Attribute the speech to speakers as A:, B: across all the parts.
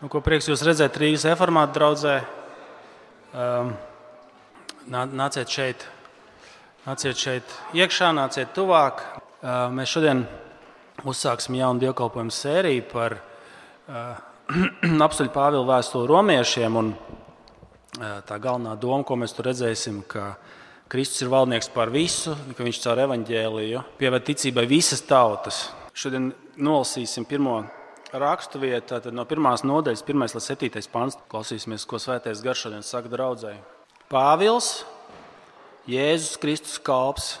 A: Nu, ko prieks jūs redzēt Rīgas reformāta draugzē. Um, nāciet šeit, nāciet šeit iekšā, nāciet tuvāk. Uh, mēs šodien uzsāksim jaunu dievkalpojumu sēriju par uh, apstuļu Pāvila vēstuli romiešiem. Un, uh, tā galvenā doma, ko mēs tur redzēsim, ka Kristus ir valdnieks pār visu, ka viņš caur evaņģēliju pievērš ticībai visas tautas. Šodien nolasīsim pirmo raksturvieta, tad no pirmās nodaļas, 1 līdz 7 pāns, klausīsimies, ko svētais garš šodien saka draudzēji. Pāvils, Jēzus Kristus kalps,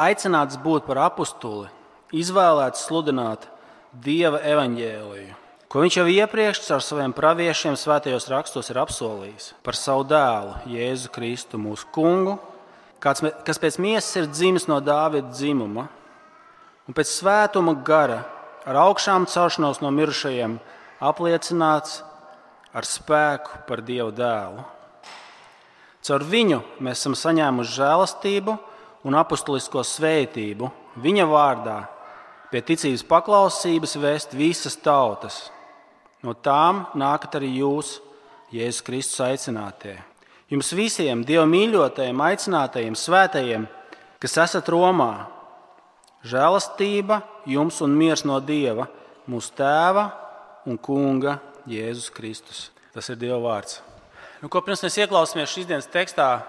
A: aicināts būt par apustuli, izvēlēts sludināt Dieva evaņģēliju, ko viņš jau iepriekš ar saviem praviešiem svētajos rakstos ir apsolījis par savu dēlu, Jēzu Kristu, mūsu kungu, kas pēc miesas ir dzimis no Dāvida dzimuma un pēc svētuma gara ar augšām celšanos no mirušajiem, apliecināts ar spēku par Dieva dēlu. Caur viņu mēs esam saņēmuši žēlastību un apustulisko svētību viņa vārdā, pie ticības paklausības vēst visas tautas. No tām nākat arī jūs, Jēzus Kristus aicinātie. Jums visiem Dieva mīļotajiem, aicinātajiem, svētajiem, kas esat Romā, Žēlastība jums un miers no Dieva, mūsu Tēva un Kunga Jēzus Kristus. Tas ir Dieva vārds. Nu, ko pirms mēs ieklausāmies šīs dienas tekstā,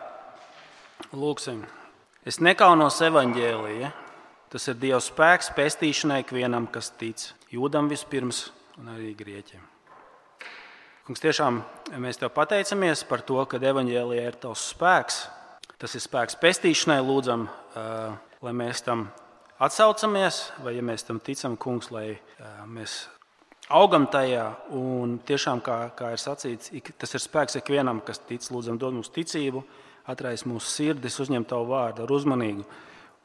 A: lūgsim. Es nekaunos evaņģēlīja. Tas ir Dieva spēks pestīšanai ikvienam, kas tic. Jūdam vispirms un arī grieķiem. Kungs, tiešām mēs te pateicamies par to, ka evaņģēlijā ir tavs spēks. Tas ir spēks pestīšanai, lūdzam, lai mēs tam atsaucamies, vai ja mēs tam ticam, kungs, lai mēs augam tajā. Un tiešām, kā, kā ir sacīts, tas ir spēks ikvienam, kas tic, lūdzam, dod mums ticību, atraisa mūsu sirdis, uzņem tavu vārdu ar uzmanīgu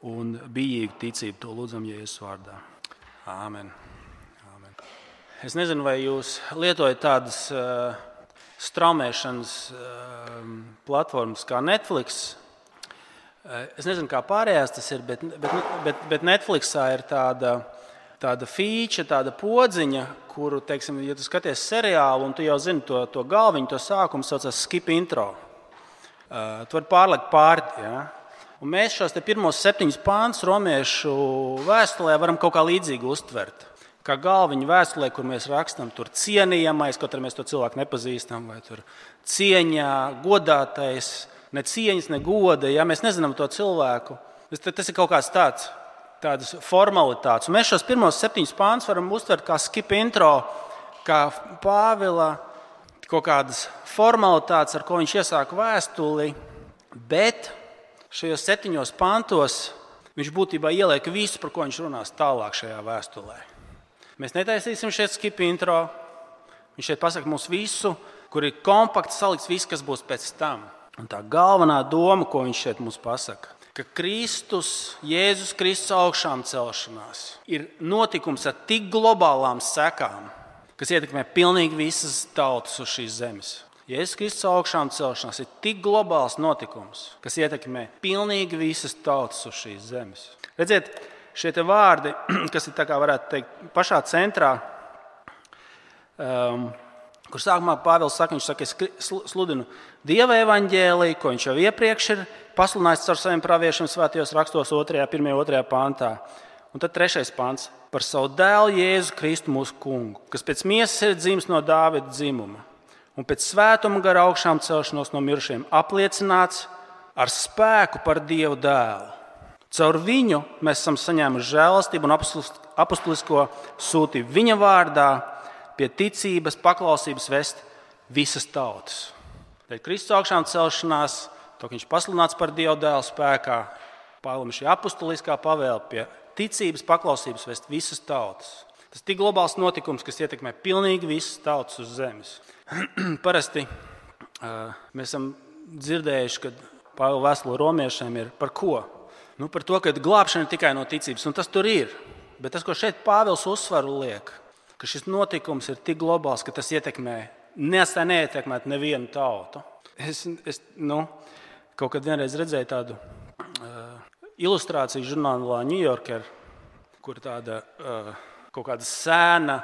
A: un bijīgu ticību. To lūdzam Jēzus vārdā. Āmen. Āmen. Es nezinu, vai jūs lietojat tādas uh, straumēšanas uh, platformas kā Netflix Es nezinu, kā pārējās tas ir, bet, bet, bet, bet Netflixā ir tāda, tāda feature, tāda podziņa, kuru, teiksim, ja tu skaties seriālu un tu jau zini to, to galviņu, to sākumu, saucās skip intro. Uh, tu vari pārlikt pāri. Ja? Un mēs šos pirmos septiņus pāns romiešu vēstulē varam kaut kā līdzīgi uztvert. Kā galviņu vēstulē, kur mēs rakstām, tur cienījamais, kaut arī mēs to cilvēku nepazīstam, vai tur cieņā, godātais, ne cieņas, ne goda. Ja mēs nezinām to cilvēku, tas ir kaut kāds tāds. Tādas formalitātes. Un mēs šos pirmos septiņus pāns varam uztvert kā skip intro, kā Pāvila kaut kādas formalitātes, ar ko viņš iesāka vēstuli. Bet šajos septiņos pantos viņš būtībā ieliek visu, par ko viņš runās tālāk šajā vēstulē. Mēs netaisīsim šeit skip intro. Viņš šeit pasakā mums visu, kur ir kompakti salikts viss, kas būs pēc tam. Un tā galvenā doma, ko viņš šeit mums pasaka, ka Kristus, Jēzus Kristus augšām celšanās ir notikums ar tik globālām sekām, kas ietekmē pilnīgi visas tautas uz šīs zemes. Jēzus Kristus augšām celšanās ir tik globāls notikums, kas ietekmē pilnīgi visas tautas uz šīs zemes. Redziet, šie vārdi, kas ir kā varētu teikt, pašā centrā. Um, Kur sākumā Pāvils saka, viņš saka, es sludinu Dieva evaņģēlīju, ko viņš jau iepriekš ir pasludinājis ar saviem praviešiem svētajos rakstos, 2, 1, 2 pāntā. Un tad trešais pāns par savu dēlu Jēzu Kristu mūsu kungu, kas pēc miesas ir dzimis no Dāvida dzimuma un pēc svētuma gara augšām celšanos no mirušiem apliecināts ar spēku par Dievu dēlu. Caur viņu mēs esam saņēmuši žēlastību un apustulisko sūtību viņa vārdā pie ticības, paklausības vest visas tautas. Dēļ Kristus augšām celšanās, to viņš pasludināts par Dieva dēlu spēkā, Pāvils šī apustuliskā pavēle pie ticības, paklausības vest visas tautas. Tas ir tik globāls notikums, kas ietekmē pilnīgi visas tautas uz zemes. Parasti uh, mēs esam dzirdējuši, ka Pāvila vēstule romiešiem ir par ko? Nu, par to, ka glābšana ir tikai no ticības, un tas tur ir. Bet tas, ko šeit Pāvils uzsvaru liek, ka šis notikums ir tik globāls, ka tas ietekmē, nesā neietekmēt nevienu tautu. Es, es nu, kaut kad redzēju tādu uh, ilustrāciju žurnālā New Yorker, kur tāda uh, kaut kāda sēna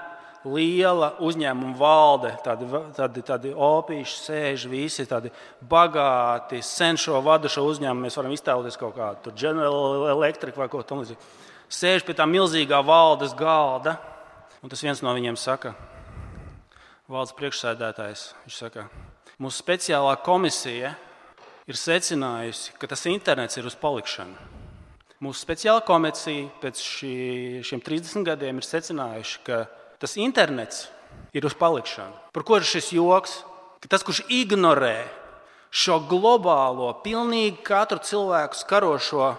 A: liela uzņēmuma valde, tādi, tādi, tādi opīši sēž, visi tādi bagāti, senšo vadušo uzņēmumu. Mēs varam iztēloties kaut kādu General Electric vai ko tamlīdzīgu. Sēž pie tā milzīgā valdes galda, un tas viens no viņiem saka, valdes priekšsēdētājs, viņš saka, mūsu speciālā komisija ir secinājusi, ka tas internets ir uz palikšanu. Mūsu speciālā komisija pēc šī, šiem 30 gadiem ir secinājuši, ka tas internets ir uz palikšanu. Par ko ir šis joks? Ka tas, kurš ignorē šo globālo, pilnīgi katru cilvēku skarošo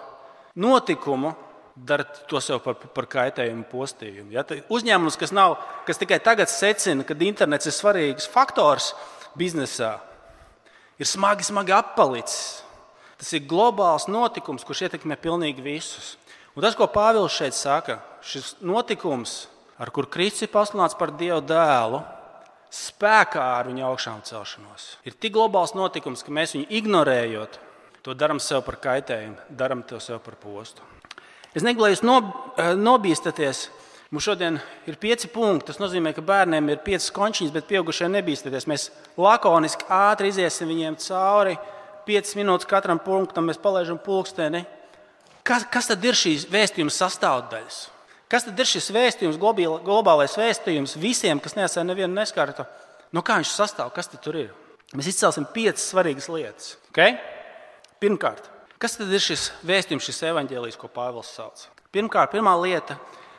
A: notikumu, dara to sev par, par kaitējumu postījumu. Ja? Uzņēmums, kas, nav, kas tikai tagad secina, ka internets ir svarīgs faktors biznesā, ir smagi, smagi appalicis. Tas ir globāls notikums, kurš ietekmē pilnīgi visus. Un tas, ko Pāvils šeit saka, šis notikums, ar kuru Kristus ir pasludināts par Dieva dēlu, spēkā ar viņa augšām celšanos, ir tik globāls notikums, ka mēs viņu ignorējot, to darām sev par kaitējumu, darām to sev par postu. Es negribu, lai jūs eh, nobīstaties. Mums šodien ir pieci punkti. Tas nozīmē, ka bērniem ir piecas končiņas, bet pieaugušie nebīstaties. Mēs lakoniski ātri iziesim viņiem cauri. Piecas minūtes katram punktam mēs palaižam pulksteni. Kas, kas tad ir šīs vēstījuma sastāvdaļas? Kas tad ir šis vēstījums, globālais vēstījums visiem, kas nesēja nevienu neskartu? No kā viņš sastāv? Kas tur ir? Mēs izcelsim piecas svarīgas lietas. Okay? Pirmkārt, kas tad ir šis vēstījums, šis evaņģēlijs, ko Pāvils sauc? Pirmkārt, pirmā lieta,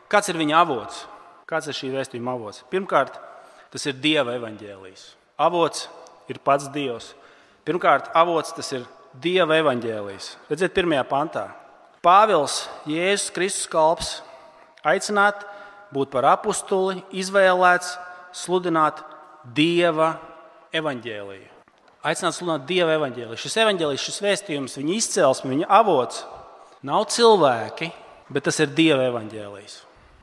A: kāds ir viņa avots? Kāds ir šī vēstījuma avots? Pirmkārt, tas ir Dieva evaņģēlijs. Avots ir pats Dievs. Pirmkārt, avots tas ir Dieva evaņģēlijs. Redziet, pirmajā pantā. Pāvils, Jēzus Kristus kalps, aicināt būt par apakstuli, izvēlēts sludināt Dieva evaņģēliju. Aicināt sludināt Dieva evaņģēliju. Šis evaņģēlijs, šis vēstījums, viņa izcelsme, viņa avots nav cilvēki, bet tas ir Dieva evaņģēlijs.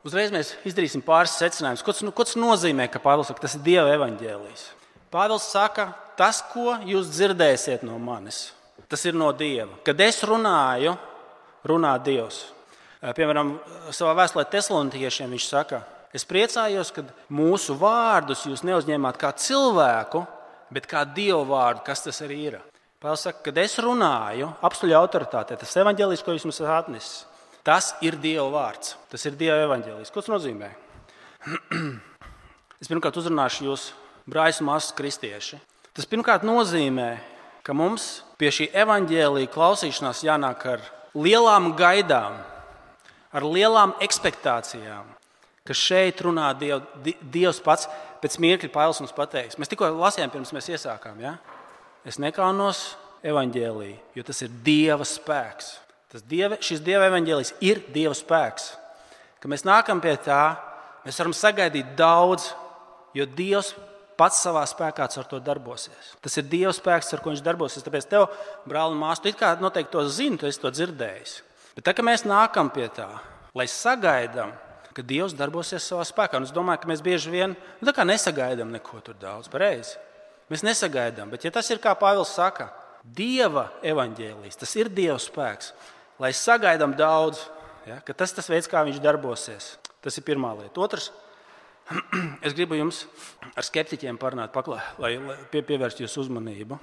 A: Uzreiz mēs izdarīsim pāris secinājumus. Ko, ko tas nozīmē, ka Pāvils saka, tas ir Dieva evaņģēlijs? Pāvils saka, tas, ko jūs dzirdēsiet no manis, tas ir no Dieva. Kad es runāju, runā Dievs. Piemēram, savā vēstulē Teslonikiešiem viņš saka, es priecājos, ka mūsu vārdus jūs neuzņēmāt kā cilvēku, bet kā dievu vārdu, kas tas arī ir. Pāvils saka, kad es runāju, apstuļu autoritātē, tas evaņģēlijs, ko jūs mums esat atnesis, tas ir Dieva vārds. Tas ir Dieva evaņģēlijs. Ko tas nozīmē? es pirmkārt uzrunāšu jūs, brāļus māsas kristieši. Tas pirmkārt nozīmē, ka mums pie šī evaņģēlīja klausīšanās jānāk ar lielām gaidām, ar lielām expectācijām, ka šeit runā Diev, Dievs pats. Pēc mirkļa Pāvils mums pateiks, mēs tikko lasījām, pirms mēs iesākām. Ja? Es nekaunos evaņģēlīju, jo tas ir Dieva spēks. Tas dieva, šis Dieva evaņģēlijs ir Dieva spēks. Kad mēs nākam pie tā, mēs varam sagaidīt daudz, jo Dievs pats savā spēkā ar to darbosies. Tas ir Dieva spēks, ar ko viņš darbosies. Tāpēc tev, brāl, un māsa, tu kā noteikti to zini, tu esi to dzirdējis. Bet tā, kad mēs nākam pie tā, lai sagaidām, ka Dievs darbosies savā spēkā, un es domāju, ka mēs bieži vien nu, nesagaidām neko tur daudz. Pareizi. Mēs nesagaidām, bet ja tas ir kā Pāvils saka, Dieva evaņģēlijas, tas ir Dieva spēks, lai sagaidām daudz, ja, tas ir tas veids, kā viņš darbosies. Tas ir pirmā lieta. Otrs, es gribu jums ar skeptiķiem parunāt, paklā, lai, lai pie, pievērst jūsu uzmanību.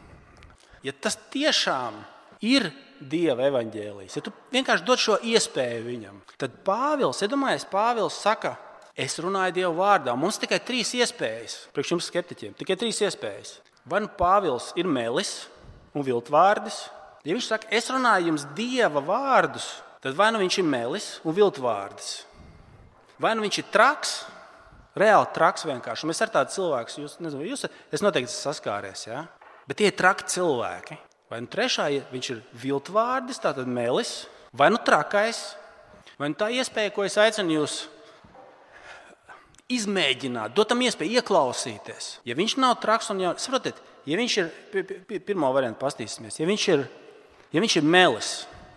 A: Ja tas tiešām ir Dieva evaņģēlijas, ja tu vienkārši dod šo iespēju viņam, tad Pāvils, iedomājies, Pāvils saka, es runāju Dieva vārdā. Mums tikai trīs iespējas, priekš jums skeptiķiem, tikai trīs iespējas. Vai nu Pāvils ir melis un viltvārdis? Ja viņš saka, es runāju jums Dieva vārdus, tad vai nu viņš ir melis un viltvārdis, vai nu viņš ir traks, reāli traks vienkārši. Mēs ar tādu cilvēku, jūs, nezinu, jūs es noteikti esmu saskāries, ja? bet tie ir traki cilvēki. Vai nu trešā viņš ir viltvārdis, tātad melis, vai nu trakais, vai nu tā iespēja, ko es aicinu jūs izmēģināt, dot tam iespēju ieklausīties. Ja viņš nav traks un jau, saprotiet, ja viņš ir, pirmo variantu pastīsimies, ja viņš ir, ja viņš ir melis,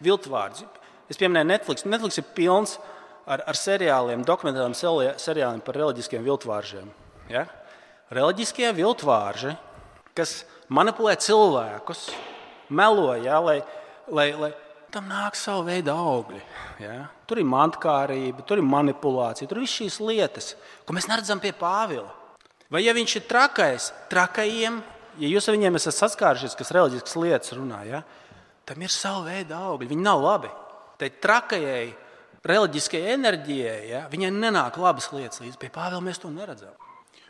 A: viltvārds, es pieminēju Netflix, Netflix ir pilns ar, ar seriāliem, dokumentāriem seriāliem par reliģiskiem viltvāržiem. Ja? Reliģiskie viltvārži, kas manipulē cilvēkus, melo, ja, lai, lai, lai tam nāk savu veidu augļi. Ja? Tur ir mantkārība, tur ir manipulācija, tur ir visas šīs lietas, ko mēs neredzam pie Pāvila. Vai ja viņš ir trakais, trakajiem, ja jūs ar viņiem esat saskārušies, kas reliģiskas lietas runā, ja? tam ir sava veida augļi. Viņi nav labi. Tai trakajai, reliģiskajai enerģijai, ja? viņai nenāk labas lietas līdzi. Pie Pāvila mēs to neredzam.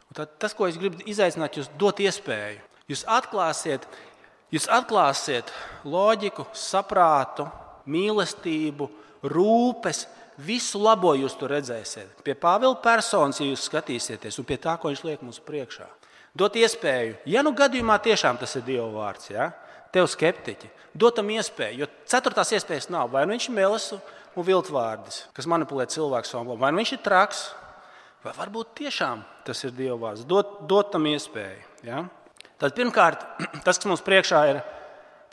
A: Un tad, tas, ko es gribu izaicināt, jūs dot iespēju. Jūs atklāsiet Jūs atklāsiet loģiku, saprātu, mīlestību, rūpes, visu labo jūs tur redzēsiet. Pie Pāvila personas, ja jūs skatīsieties, un pie tā, ko viņš liek mums priekšā. Dot iespēju, ja nu gadījumā tiešām tas ir Dieva vārds, ja? tev skeptiķi, dot tam iespēju, jo ceturtās iespējas nav. Vai nu viņš ir melis un viltvārdis, kas manipulē cilvēku savu, vai nu viņš ir traks, vai varbūt tiešām tas ir Dieva vārds. Dot, dot tam iespēju. Ja? Tad pirmkārt, tas, kas mums priekšā ir,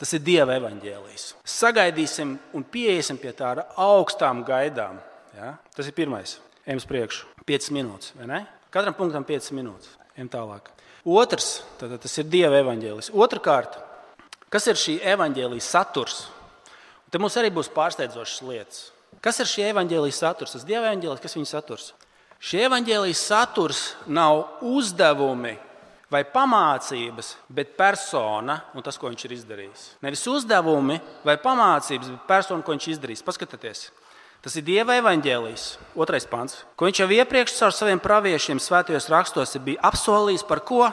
A: tas ir Dieva evaņģēlijs. Sagaidīsim un pieiesim pie tā ar augstām gaidām. Ja? Tas ir pirmais. Ejam uz priekšu. 5 minūtes. Katram punktam 5 minūtes. Ejam tālāk. Otrs, tad, tas ir Dieva evaņģēlijs. Otrakārt, kas ir šī evaņģēlijas saturs? Un te mums arī būs pārsteidzošas lietas. Kas ir šī evaņģēlijas saturs? Tas Dieva evaņģēlijs, kas viņa saturs? Šī evaņģēlijas saturs nav uzdevumi vai pamācības, bet persona un tas, ko viņš ir izdarījis. Nevis uzdevumi vai pamācības, bet persona, ko viņš ir izdarījis. Paskatieties, tas ir Dieva evaņģēlijs, otrais pants, ko viņš jau iepriekš caur saviem praviešiem svētajos rakstos bija apsolījis par ko?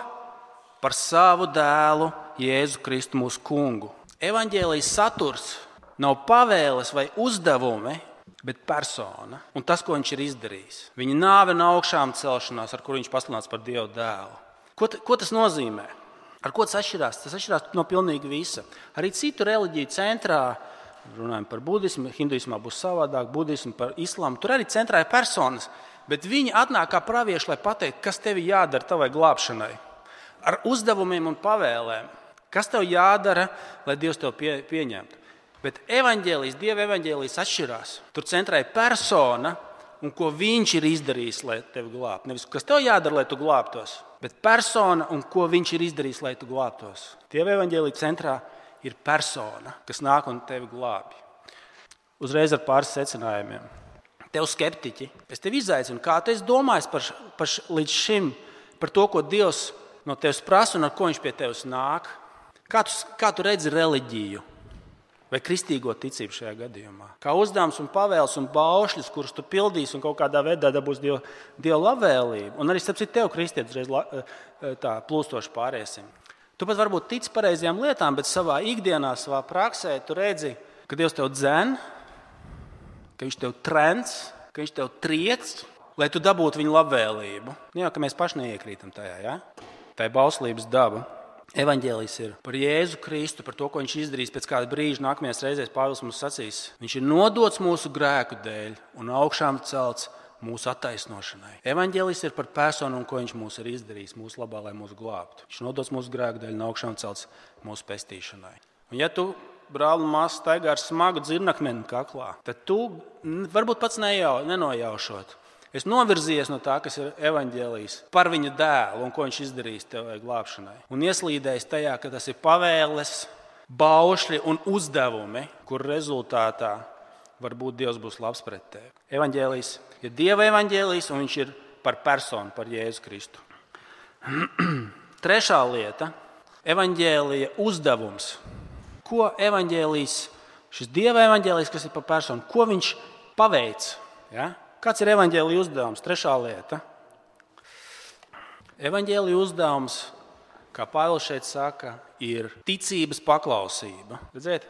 A: Par savu dēlu, Jēzu Kristu, mūsu kungu. Evanģēlijas saturs nav pavēles vai uzdevumi, bet persona un tas, ko viņš ir izdarījis. Viņa nāve un augšām celšanās, ar kuru viņš pasludināts par Dieva dēlu. Ko, ko tas nozīmē? Ar ko tas atšķirās? Tas atšķirās no pilnīgi visa. Arī citu reliģiju centrā, runājot par budismu, hinduismā būs savādāk, budismu, par islāmu. Tur arī centrā ir personas, bet viņi atnāk kā pravieši, lai pateiktu, kas tev jādara tavai glābšanai. Ar uzdevumiem un pavēlēm. Kas tev jādara, lai Dievs tev pie, pieņemtu? Bet evaņģēlijas, Dieva evaņģēlijas atšķirās. Tur centrā ir persona un ko viņš ir izdarījis, lai tevi glābtu. Nevis kas tev jādara, lai tu glābtos bet persona un ko viņš ir izdarījis, lai tu glābtos. Dieva evaņģēlīja centrā ir persona, kas nāk un tevi glābj. Uzreiz ar pāris secinājumiem. Tev skeptiķi, es tevi izaicinu, kā tu domāji par, par līdz šim, par to, ko Dievs no tevis prasa un ar ko viņš pie tevis nāk. Kā tu, kā tu redzi reliģiju? Vai kristīgo ticību šajā gadījumā. Kā uzdevums, un pavēles un baušļus, kurus tu pildīsi un kaut kādā veidā dabūsi Dieva, dieva labvēlību. Un arī starp citu, tev, kristietis, reiz eh, tā plūstoši pāriesim. Tu pat varbūt tici pareizajām lietām, bet savā ikdienā, savā praksē, tu redzi, ka Dievs tev dzen, ka Viņš tev trends, ka Viņš tev triec, lai tu dabūtu viņa labvēlību. Nu Jā, ka mēs paši neiekrītam tajā, ja? tā ir bauslības daba. Evangelijas ir par Jēzu Kristu, par to, ko viņš izdarīs pēc kāda brīža. Nākamajās reizēs Pāvils mums sacīs, viņš ir nodots mūsu grēku dēļ un augšām celts mūsu attaisnošanai. Evangelijas ir par personu, ko viņš mums ir izdarījis mūsu labā, lai mūs glābtu. Viņš nodots mūsu grēku dēļ un augšām celts mūsu pestīšanai. Un ja tu brāl un māsa staigā ar smagu dzirnakmeni kaklā, tad tu varbūt pats nejau, nenojaušot. Es novirzījies no tā, kas ir evaņģēlijs par viņa dēlu un ko viņš izdarījis tev glābšanai. Un ieslīdējis tajā, ka tas ir pavēles, baušļi un uzdevumi, kur rezultātā varbūt Dievs būs labs pret tevi. Evanģēlijs ir Dieva evaņģēlijs un viņš ir par personu, par Jēzu Kristu. Trešā lieta - evaņģēlija uzdevums. Ko evaņģēlijs, šis Dieva evaņģēlijs, kas ir par personu, ko viņš paveic? Ja? Kāds ir evaņģēlīja uzdevums? Trešā lieta. Evaņģēlīja uzdevums, kā Pāvils šeit saka, ir ticības paklausība. Redziet,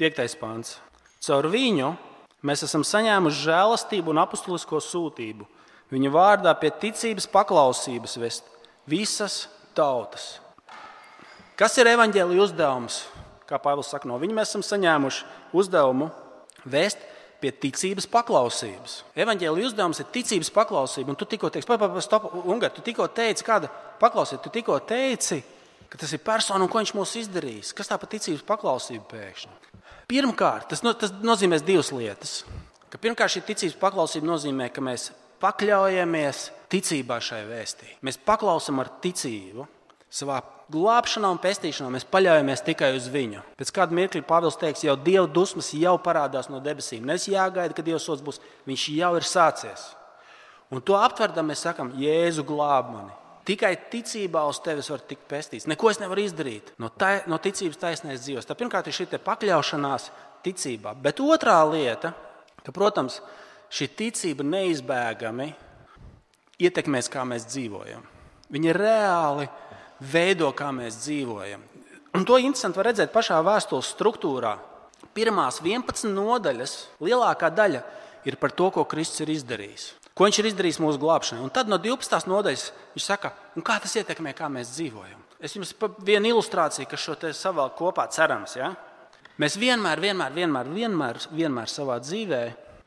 A: piektais pants. Caur viņu mēs esam saņēmuši žēlastību un apustulisko sūtību. Viņa vārdā pie ticības paklausības vest visas tautas. Kas ir evaņģēlīja uzdevums? Kā Pāvils saka, no viņa mēs esam saņēmuši uzdevumu vēst pie ticības paklausības. Evangelija uzdevums ir ticības paklausība. Un tu tikko teici, stop, Ungar, tu tikko teici, kāda paklausība, tu tikko teici, ka tas ir persona un ko viņš mums izdarīs. Kas tā par ticības paklausību pēkšņi? Pirmkārt, tas, no, tas nozīmē divas lietas. Ka pirmkārt, šī ticības paklausība nozīmē, ka mēs pakļaujamies ticībā šai vēstī. Mēs paklausām ar ticību. Savā glābšanā un pestīšanā mēs paļaujamies tikai uz viņu. Pēc kāda mirkļa Pāvils teiks, jau Dieva dusmas jau parādās no debesīm. Nes jāgaida, kad Dieva sots būs. Viņš jau ir sācies. Un to aptverdam, mēs sakām, Jēzu glāb mani. Tikai ticībā uz tevis var tikt pestīts. Neko es nevaru izdarīt. No, tai, no ticības taisnēs dzīvos. Tā pirmkārt ir šī pakļaušanās ticībā. Bet otrā lieta, ka, protams, šī ticība neizbēgami ietekmēs, kā mēs dzīvojam. Viņa reāli veido, kā mēs dzīvojam. Un to interesanti var redzēt pašā vēstules struktūrā. Pirmās 11 nodaļas, lielākā daļa ir par to, ko Kristus ir izdarījis. Ko viņš ir izdarījis mūsu glābšanai. Un tad no 12. nodaļas viņš saka, kā tas ietekmē, kā mēs dzīvojam. Es jums vienu ilustrāciju, kas šo te savēl kopā cerams. Ja? Mēs vienmēr, vienmēr, vienmēr, vienmēr, vienmēr savā dzīvē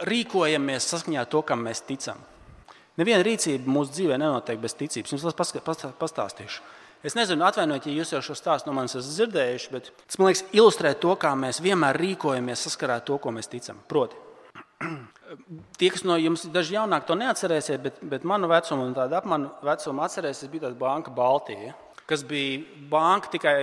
A: rīkojamies saskaņā ar to, kam mēs ticam. Neviena rīcība mūsu dzīvē nenotiek bez ticības. Jums tas pastāstīšu. Es nezinu, atvainojiet, ja jūs jau šo stāstu no manis esat dzirdējuši, bet tas man liekas, ilustrē to, kā mēs vienmēr rīkojamies saskarā ar to, ko mēs ticam. Proti, tie, kas no jums daži jaunāki to neatcerēsies, bet, bet manu vecumu un tādu apmanu vecumu atcerēsies, bija tāda banka Baltija, kas bija banka tikai.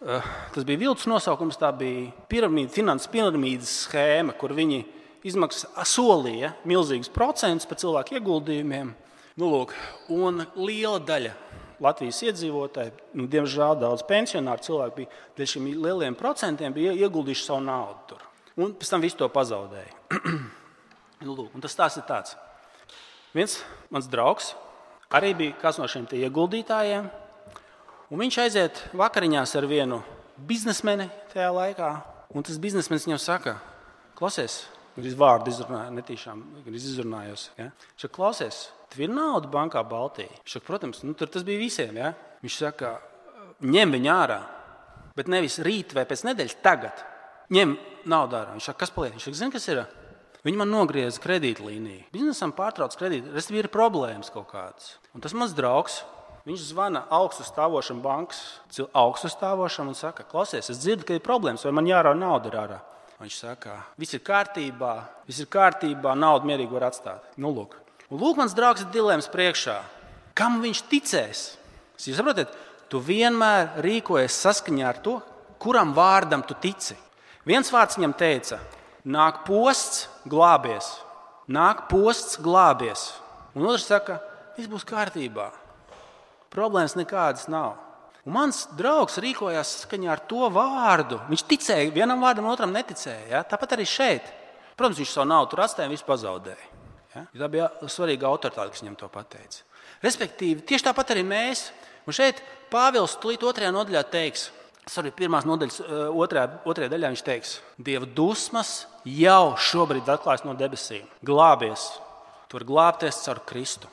A: Uh, tas bija viltus nosaukums, tā bija piramīda, finanses piramīdas schēma, kur viņi izmaksā solīja milzīgus procentus par cilvēku ieguldījumiem. Nu, lūk, un liela daļa Latvijas iedzīvotāji, nu, diemžēl daudz pensionāru cilvēku bija dēļ šiem lieliem procentiem ieguldījuši savu naudu tur. Un pēc tam visu to pazaudēja. nu, lūk, tas tās ir tāds. Viens mans draugs arī bija kāds no šiem ieguldītājiem. Viņš aiziet vakariņās ar vienu biznesmeni tajā laikā. Un tas biznesmenis viņam saka, klausies, Gandrīz vārdu izrunāju, netīšām izrunājos. Ja? Viņš saka, klausies, tev ir nauda bankā Baltijā. Viņš saka, protams, nu, tas bija visiem. Ja? Viņš saka, ņem viņu ārā, bet nevis rīt vai pēc nedēļas, tagad. Ņem naudu ārā. Viņš saka, kas paliek? Viņš saka, zini, kas ir? Viņi man nogrieza kredītlīniju. Biznesam pārtrauc kredītu, respektīvi ir problēmas kaut kādas. Un tas mans draugs. Viņš zvana augstu stāvošam bankas, augstu stāvošam un saka, klausies, es dzirdu, ka ir problēmas, vai man jārauj nauda ārā. Viņš saka, viss ir kārtībā, viss ir kārtībā, naudu mierīgi var atstāt. Nu, lūk. Un lūk, mans draugs ir dilemmas priekšā. Kam viņš ticēs? Jūs saprotat, tu vienmēr rīkojies saskaņā ar to, kuram vārdam tu tici. Viens vārds viņam teica, nāk posts, glābies. Nāk posts, glābies. Un otrs saka, viss būs kārtībā. Problēmas nekādas nav. Un mans draugs rīkojās saskaņā ar to vārdu. Viņš ticēja vienam vārdam, otram neticēja. Ja? Tāpat arī šeit. Protams, viņš savu naudu tur atstāja un visu pazaudēja. Ja? Tā bija svarīga autoritāte, kas viņam to pateica. Respektīvi, tieši tāpat arī mēs. Un šeit Pāvils tulīt otrajā nodaļā teiks, arī pirmās nodaļas eh, otrajā, otrajā daļā viņš teiks, Dieva dusmas jau šobrīd atklājas no debesīm. Glābies, tur glābties caur Kristu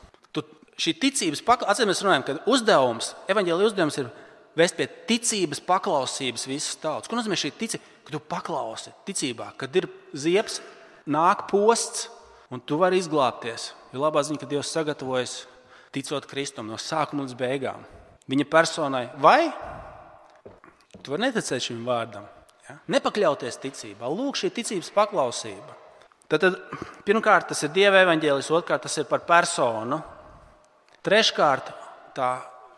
A: šī ticības paklausības, atcīm mēs runājam, ka uzdevums, evaņģēlīja uzdevums ir vest pie ticības paklausības visas tautas. Ko nozīmē šī ticība? Ka tu paklausi ticībā, kad ir ziepes, nāk posts, un tu vari izglābties. Ir labā ziņa, ka Dievs sagatavojas ticot Kristum no sākuma līdz beigām. Viņa personai vai tu vari neticēt šim vārdam, ja? nepakļauties ticībā. Lūk, šī ticības paklausība. Tad, tad pirmkārt, tas ir Dieva evaņģēlis, otrkārt, tas ir par personu. Treškārt, tā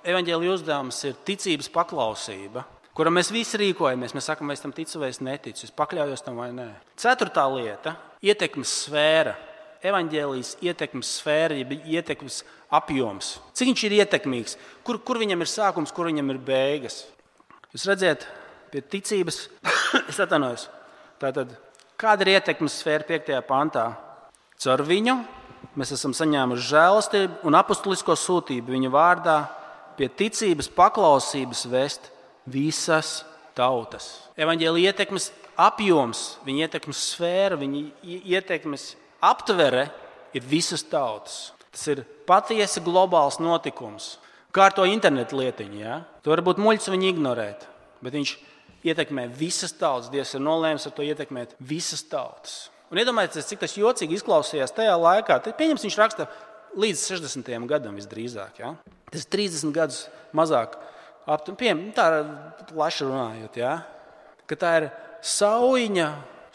A: evaņģēlīja uzdevums ir ticības paklausība, kura mēs visi rīkojamies. Mēs sakām, vai es tam ticu, vai es neticu, es pakļaujos tam vai nē. Ceturtā lieta - ietekmes sfēra. Evanģēlijas ietekmes sfēra, jeb ietekmes apjoms. Cik viņš ir ietekmīgs, kur, kur viņam ir sākums, kur viņam ir beigas. Jūs redzat, pie ticības, es atvainojos. Tātad, kāda ir ietekmes sfēra 5. pantā? Caur viņu mēs esam saņēmuši žēlastību un apustulisko sūtību viņa vārdā, pie ticības paklausības vest visas tautas. Evanģēlija ietekmes apjoms, viņa ietekmes sfēra, viņa ietekmes aptvere ir visas tautas. Tas ir patiesi globāls notikums. Kā ar to internetu lietiņu. Ja? To varbūt muļķis viņu ignorēt, bet viņš ietekmē visas tautas. Dievs ir nolēmis ar to ietekmēt visas tautas. Un iedomājieties, cik tas jocīgi izklausījās tajā laikā. Tad, pieņems, viņš raksta līdz 60. gadam visdrīzāk. Ja? Tas ir 30 gadus mazāk. Piemēram, tā ir plaši runājot, ja? ka tā ir sauņa,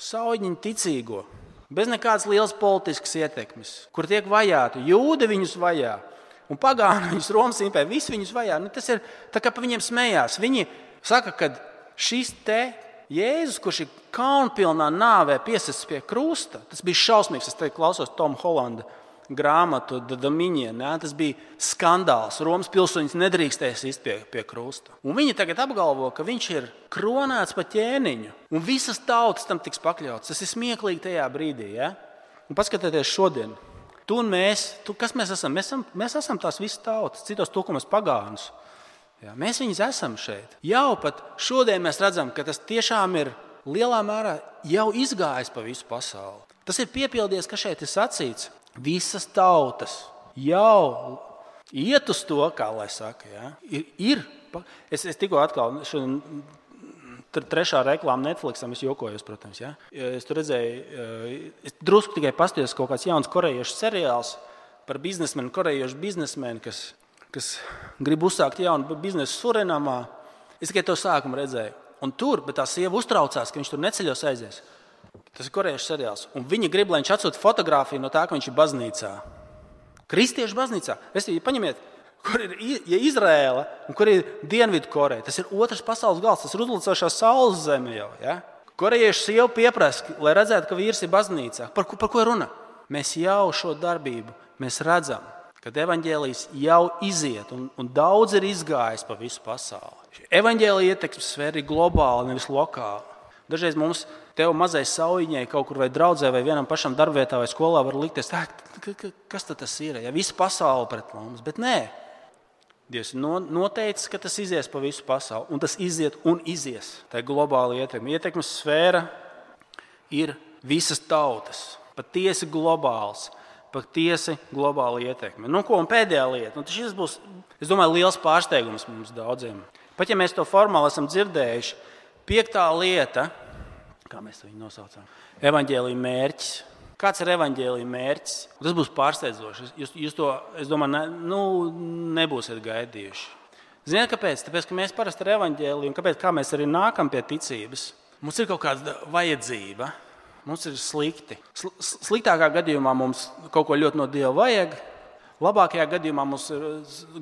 A: sauņa ticīgo, bez nekādas lielas politiskas ietekmes, kur tiek vajāti. Jūdi viņus vajā, Un pagāni viņus Romas impērija, visi viņus vajā. Nu, tas ir tā kā par viņiem smējās. Viņi saka, ka šis te Jēzus, kurš ir kaunpilnā nāvē piesists pie krusta, tas bija šausmīgs. Es te klausos Tomu Holandu grāmatu Damiņiem. Tas bija skandāls. Romas pilsoņus nedrīkstēs izspiest pie, pie krusta. Un viņi tagad apgalvo, ka viņš ir kronēts pa ķēniņu, un visas tautas tam tiks pakļauts. Tas ir smieklīgi tajā brīdī. Ja? Un paskatieties šodien. Tu un mēs, tu, kas mēs esam? Mēs esam, mēs esam tās visas tautas, citos tūkumos pagānus. Jā, mēs viņus esam šeit. Jau pat šodien mēs redzam, ka tas tiešām ir lielā mērā jau izgājis pa visu pasauli. Tas ir piepildījies, kas šeit ir sacīts. Visas tautas jau iet uz to, kā lai saka. Ja? Ir, ir. Es, es tikko atkal šodien trešā reklāma Netflixam, es jokojos, protams. Ja? Es tur redzēju, es drusku tikai paskatījos kaut kāds jauns korejiešu seriāls par biznesmenu, korejiešu biznesmenu, kas, kas grib uzsākt jaunu biznesu Surinamā. Es tikai to sākumu redzēju. Un tur, bet tā sieva uztraucās, ka viņš tur neceļos aizies. Tas ir korejiešu seriāls. Un viņi grib, lai viņš atsūta fotografiju no tā, ka viņš ir baznīcā. Kristiešu baznīcā. Es teiktu, paņemiet kur ir ja Izraela un kur ir Dienvidkoreja. Tas ir otrs pasaules gals, tas ir uzlicošā saules zeme jau. Ja? Korejiešu sieva pieprasa, lai redzētu, ka vīrs ir baznīcā. Par, par ko runa? Mēs jau šo darbību redzam, kad evaņģēlijas jau iziet, un, un daudz ir izgājis pa visu pasauli. Evaņģēlija ietekmes sfēra ir globāla, nevis lokāla. Dažreiz mums te mazai saujiņai kaut kur vai draudzē vai vienam pašam darbvietā vai skolā var likties, kas tas ir. Ja visa pasaule pret mums, bet nē, Dievs ir noteicis, ka tas izies pa visu pasauli, un tas iziet un izies. Tā ir globāla ietekme. Ietekmes sfēra ir visas tautas, patiesi globāls, patiesi globāla ietekme. Nu, ko, pēdējā lieta, nu, šis būs, domāju, liels pārsteigums mums daudziem. Pat ja mēs to formāli esam dzirdējuši, piektā lieta, kā mēs to nosaucam, evaņģēlīja mērķis Kāds ir evaņģēlīja mērķis? Tas būs pārsteidzoši. Jūs, jūs to, es domāju, ne, nu, nebūsiet gaidījuši. Ziniet, kāpēc? Tāpēc, ka mēs parasti ar evaņģēlīju, un kāpēc kā mēs arī nākam pie ticības, mums ir kaut kāda vajadzība. Mums ir slikti. Sliktākā gadījumā mums kaut ko ļoti no Dieva vajag. Labākajā gadījumā mums ir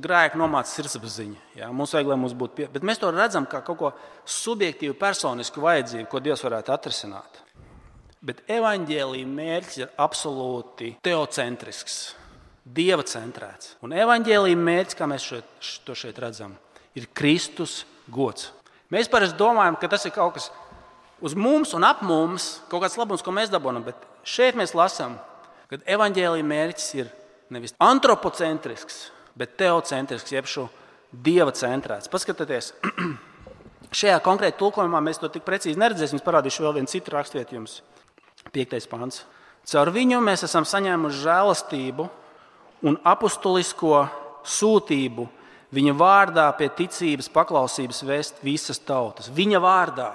A: grēka nomāca sirdsapziņa. Ja? Mums vajag, lai mums būtu pie... Bet mēs to redzam kā kaut ko subjektīvu, personisku vajadzību, ko Dievs varētu atrisināt. Bet evaņģēlīja mērķis ir absolūti teocentrisks, dieva centrēts. Un evaņģēlīja mērķis, kā mēs šeit, to šeit redzam, ir Kristus gods. Mēs parasti domājam, ka tas ir kaut kas uz mums un ap mums, kaut kāds labums, ko mēs dabūjam. Bet šeit mēs lasām, ka evaņģēlīja mērķis ir nevis antropocentrisks, bet teocentrisks, jeb šo dieva centrēts. Paskatieties, šajā konkrētajā tulkojumā mēs to tik precīzi neredzēsim. Es parādīšu vēl vienu citu raksturvietu jums. Piektais pāns. Caur viņu mēs esam saņēmuši žēlastību un apustulisko sūtību viņa vārdā pie ticības paklausības vēst visas tautas. Viņa vārdā.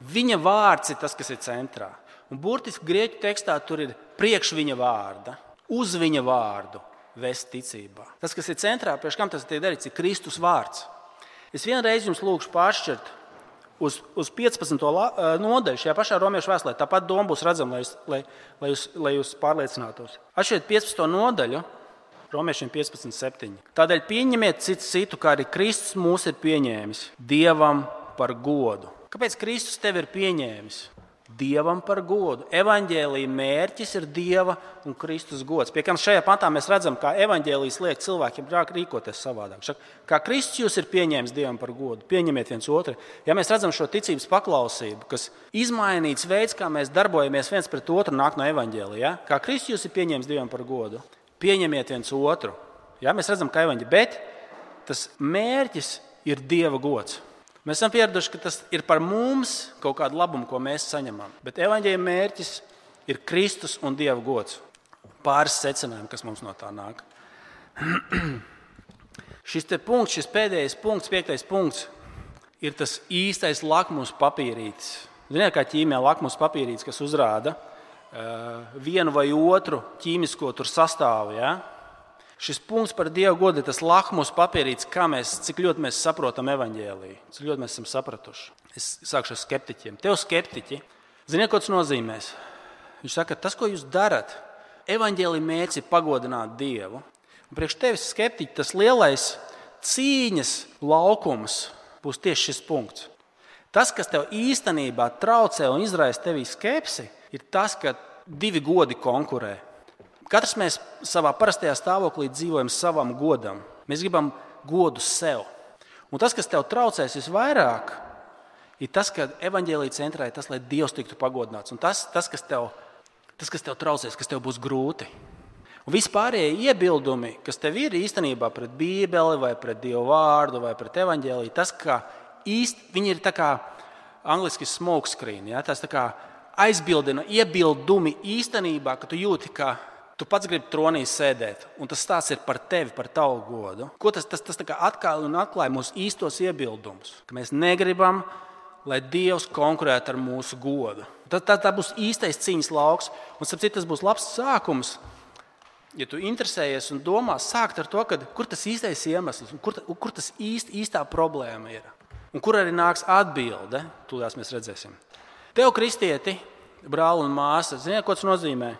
A: Viņa vārds ir tas, kas ir centrā. Un burtiski grieķu tekstā tur ir priekš viņa vārda, uz viņa vārdu vēst ticībā. Tas, kas ir centrā, priekš kam tas tiek darīts, ir Kristus vārds. Es vienreiz jums lūgšu pāršķirt uz, uz 15. La, nodaļu šajā pašā romiešu vēstulē. Tāpat doma būs redzama, lai, lai, lai, jūs, lai jūs pārliecinātos. Atšķiriet 15. nodaļu, romiešiem 15, 7. Tādēļ pieņemiet citu, citu, kā arī Kristus mūs ir pieņēmis Dievam par godu. Kāpēc Kristus tevi ir pieņēmis? Dievam par godu. Evangelija mērķis ir Dieva un Kristus gods. Pie kam šajā pantā mēs redzam, kā evanģēlijas liek cilvēkiem rīkoties savādāk. Kā Kristus jūs ir pieņēmis Dievam par godu, pieņemiet viens otru. Ja mēs redzam šo ticības paklausību, kas izmainīts veids, kā mēs darbojamies viens pret otru, nāk no evanģēlija. Ja? Kā Kristus jūs ir pieņēmis Dievam par godu, pieņemiet viens otru. Ja? Mēs redzam, ka evanģēlija, bet tas mērķis ir Dieva gods. Mēs esam pieraduši, ka tas ir par mums kaut kādu labumu, ko mēs saņemam. Bet evaņģēlījuma mērķis ir Kristus un Dieva gods. Pāris secinājumi, kas mums no tā nāk. šis punkts, šis pēdējais punkts, piektais punkts, ir tas īstais lakmus papīrītis. Ziniet, kā ķīmijā lakmus papīrītis, kas uzrāda uh, vienu vai otru ķīmisko sastāvu. Ja? Šis punkts par Dievu godu ir tas lakmus papīrītis, kā mēs, cik ļoti mēs saprotam evaņģēlīju, cik ļoti mēs esam sapratuši. Es sākšu ar skeptiķiem. Tev skeptiķi, ziniet, ko tas nozīmē? Viņš saka, tas, ko jūs darat, evaņģēlīja mērķis ir pagodināt Dievu. Priekš tevis skeptiķi tas lielais cīņas laukums būs tieši šis punkts. Tas, kas tev īstenībā traucē un izraisa tevī skepsi, ir tas, ka divi godi konkurē. Katrs mēs savā parastajā stāvoklī dzīvojam savam godam. Mēs gribam godu sev. Un tas, kas tev traucēs visvairāk, ir tas, ka evaņģēlīja centrā ir tas, lai Dievs tiktu pagodināts. Un tas, tas, kas tev, tas, kas tev traucēs, kas tev būs grūti. Un vispārējie iebildumi, kas tev ir īstenībā pret Bībeli, vai pret Dievu vārdu, vai pret evaņģēlīju, tas, ka īsti viņi ir tā kā angļuiski smoke screen. Ja? Tas aizbildina iebildumi īstenībā, ka tu jūti, ka tu pats gribi tronī sēdēt, un tas stāsts ir par tevi, par tavu godu. Ko tas, tas, tas atklāja un atklāja mūsu īstos iebildumus? Ka mēs negribam, lai Dievs konkurētu ar mūsu godu. Tā, tā, tā būs īstais cīņas lauks, un citu, tas būs labs sākums. Ja tu interesējies un domā, sākt ar to, kad, kur tas īstais iemesls, kur, kur tas īst, īstā problēma ir. Un kur arī nāks atbilde, tūlīt mēs redzēsim. Tev, kristieti, brāl un māsa, ziniet, ko tas nozīmē?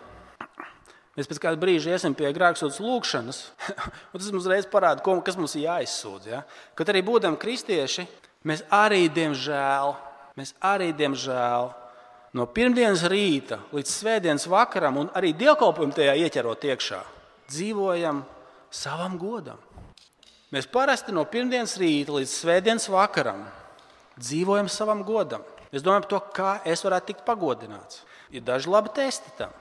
A: Mēs pēc kāda brīža iesim pie grēksūdzes lūgšanas, un tas mums reiz parāda, kas mums ir jāizsūdz. Ja? Kad arī būdami kristieši, mēs arī, diemžēl, mēs arī, diemžēl no pirmdienas rīta līdz svētdienas vakaram, un arī dievkalpojumu tajā ieķerot iekšā, dzīvojam savam godam. Mēs parasti no pirmdienas rīta līdz svētdienas vakaram dzīvojam savam godam. Mēs domājam par to, kā es varētu tikt pagodināts. Ir daži labi testi tam.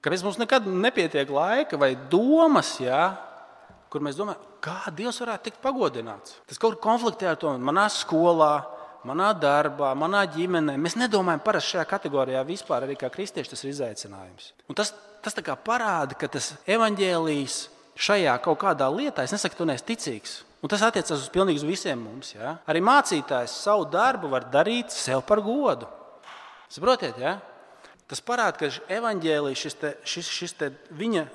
A: Kāpēc mums nekad nepietiek laika vai domas, jā, kur mēs domājam, kā Dievs varētu tikt pagodināts? Tas kaut kā konfliktē ar to manā skolā, manā darbā, manā ģimenē. Mēs nedomājam parasti šajā kategorijā vispār, arī kā kristieši tas ir izaicinājums. Un tas tas parāda, ka tas evaņģēlijs šajā kaut kādā lietā, es nesaku, tu neesi ticīgs. Un tas attiecas uz pilnīgi visiem mums. Ja? Arī mācītājs savu darbu var darīt sev par godu. Saprotiet, ja? Tas parāda, ka evanģēlijas šis, te, šis, šis te viņa,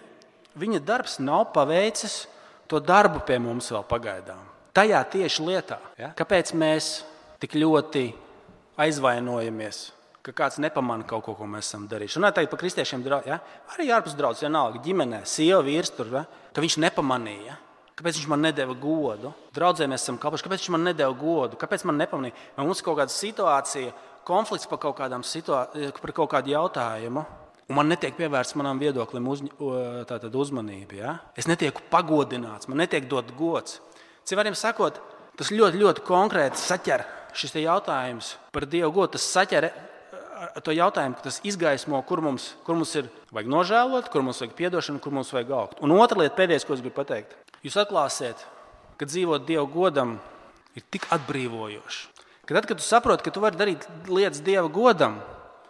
A: viņa darbs nav paveicis to darbu pie mums vēl pagaidām. Tajā tieši lietā, ja? kāpēc mēs tik ļoti aizvainojamies, ka kāds nepamanā kaut ko, ko mēs esam darījuši. Runājot par kristiešiem, ja? arī ārpus draugs, vienalga ģimenē, sieva, vīrs tur, ja? ka viņš nepamanīja. Kāpēc viņš man nedēva godu? Draudzē mēs esam kalpoši. Kāpēc viņš man nedēva godu? Kāpēc man nepamanīja? Vai mums ir kaut kāda situācija, konflikts par kaut, situā... par kaut kādu jautājumu, un man netiek pievērsta manam viedoklim uz... uzmanība. Ja? Es netieku pagodināts, man netiek dot gods. Citiem sakot, tas ļoti, ļoti konkrēti saķer šis jautājums par Dievu godu. Tas saķer to jautājumu, tas izgaismo, kur mums, kur mums ir vajag nožēlot, kur mums vajag atdošanu, kur mums vajag augt. Un otra lieta, pēdējais, ko es gribu pateikt, jūs atklāsiet, ka dzīvot Dieva godam ir tik atbrīvojoši. Kad, tad, kad tu saproti, ka tu vari darīt lietas Dieva godam,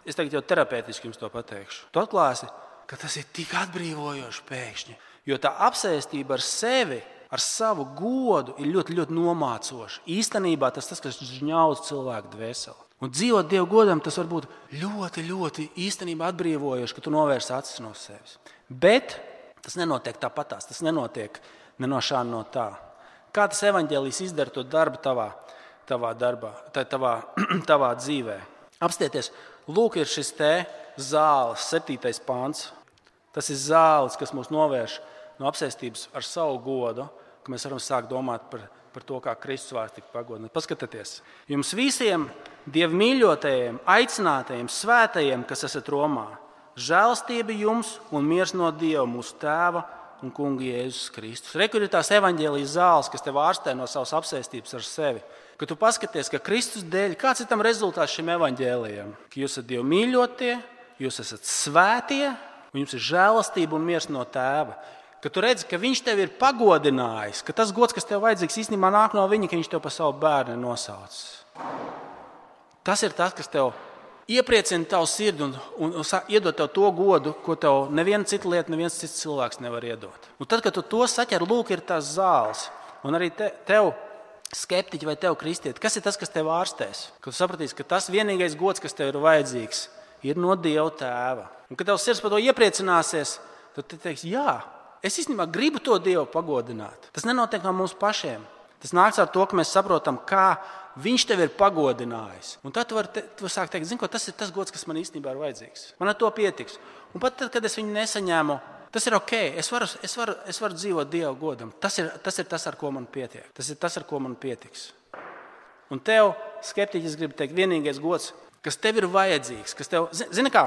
A: es tagad jau terapeitiski jums to pateikšu. Tu atklāsi, ka tas ir tik atbrīvojoši pēkšņi. Jo tā apsēstība ar sevi, ar savu godu ir ļoti, ļoti nomācoša. Īstenībā tas tas, kas žņauc cilvēku dvēseli. Un dzīvot Dieva godam, tas var būt ļoti, ļoti īstenībā atbrīvojoši, ka tu novērsi acis no sevis. Bet tas nenotiek tāpatās, tas nenotiek ne no šā, no tā. Kā tas evaņģēlijs izdara to darbu tavā tavā darbā, tavā, tavā dzīvē. Apstieties, lūk, ir šis te zāles, septītais pāns. Tas ir zāles, kas mūs novērš no apsēstības ar savu godu, ka mēs varam sākt domāt par, par to, kā Kristus vārds tika pagodināts. Paskatieties, jums visiem dievu mīļotajiem, aicinātajiem, svētajiem, kas esat Romā, žēlastība jums un miers no Dieva, mūsu Tēva un Kunga Jēzus Kristus. Rekur ir tās evaņģēlijas zāles, kas tev ārstē no savas apsēstības ar sevi ka tu paskaties, ka Kristus dēļ, kāds ir tam rezultāts šim evaņģēlijam, ka jūs esat Dieva mīļotie, jūs esat svētie, un jums ir žēlastība un miers no tēva. Ka tu redzi, ka viņš tevi ir pagodinājis, ka tas gods, kas tev vajadzīgs, īstenībā nāk no viņa, ka viņš tev par savu bērnu nosauc. Tas ir tas, kas tev iepriecina tavu sirdi un, un, un iedod tev to godu, ko tev neviena cita lieta, neviens cits cilvēks nevar iedot. Un tad, kad tu to saķer, lūk, ir tas zāles. Un arī te, tev skeptiķi vai tev, kristieti, kas ir tas, kas tev ārstēs? Kad tu sapratīsi, ka tas vienīgais gods, kas tev ir vajadzīgs, ir no Dieva tēva. Un kad tev sirds par to iepriecināsies, tad tu teiksi, jā, es īstenībā gribu to Dievu pagodināt. Tas nenotiek no mums pašiem. Tas nāks ar to, ka mēs saprotam, kā Viņš tev ir pagodinājis. Un tad tu vari te, tu sākt teikt, ko, tas ir tas gods, kas man īstenībā ir vajadzīgs. Man ar to pietiks. Un pat tad, kad es viņu nesaņēmu, Tas ir ok. Es varu, es varu, es varu dzīvot Dieva godam. Tas ir, tas ir tas, ar ko man pietiek. Tas ir tas, ar ko man pietiks. Un tev, skeptiķis, grib teikt, vienīgais gods, kas tev ir vajadzīgs, kas tev, zini, kā,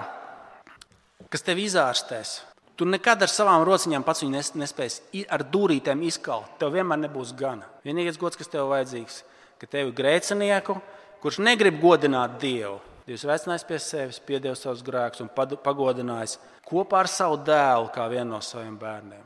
A: kas tev izārstēs. Tu nekad ar savām rociņām pats viņu nespēsi ar dūrītēm izkaut. Tev vienmēr nebūs gana. Vienīgais gods, kas tev vajadzīgs, ka tev ir grēcinieku, kurš negrib godināt Dievu. Dievs veicinājis pie sevis, piedevis savus grēkus un pagodinājis kopā ar savu dēlu, kā vienu no saviem bērniem.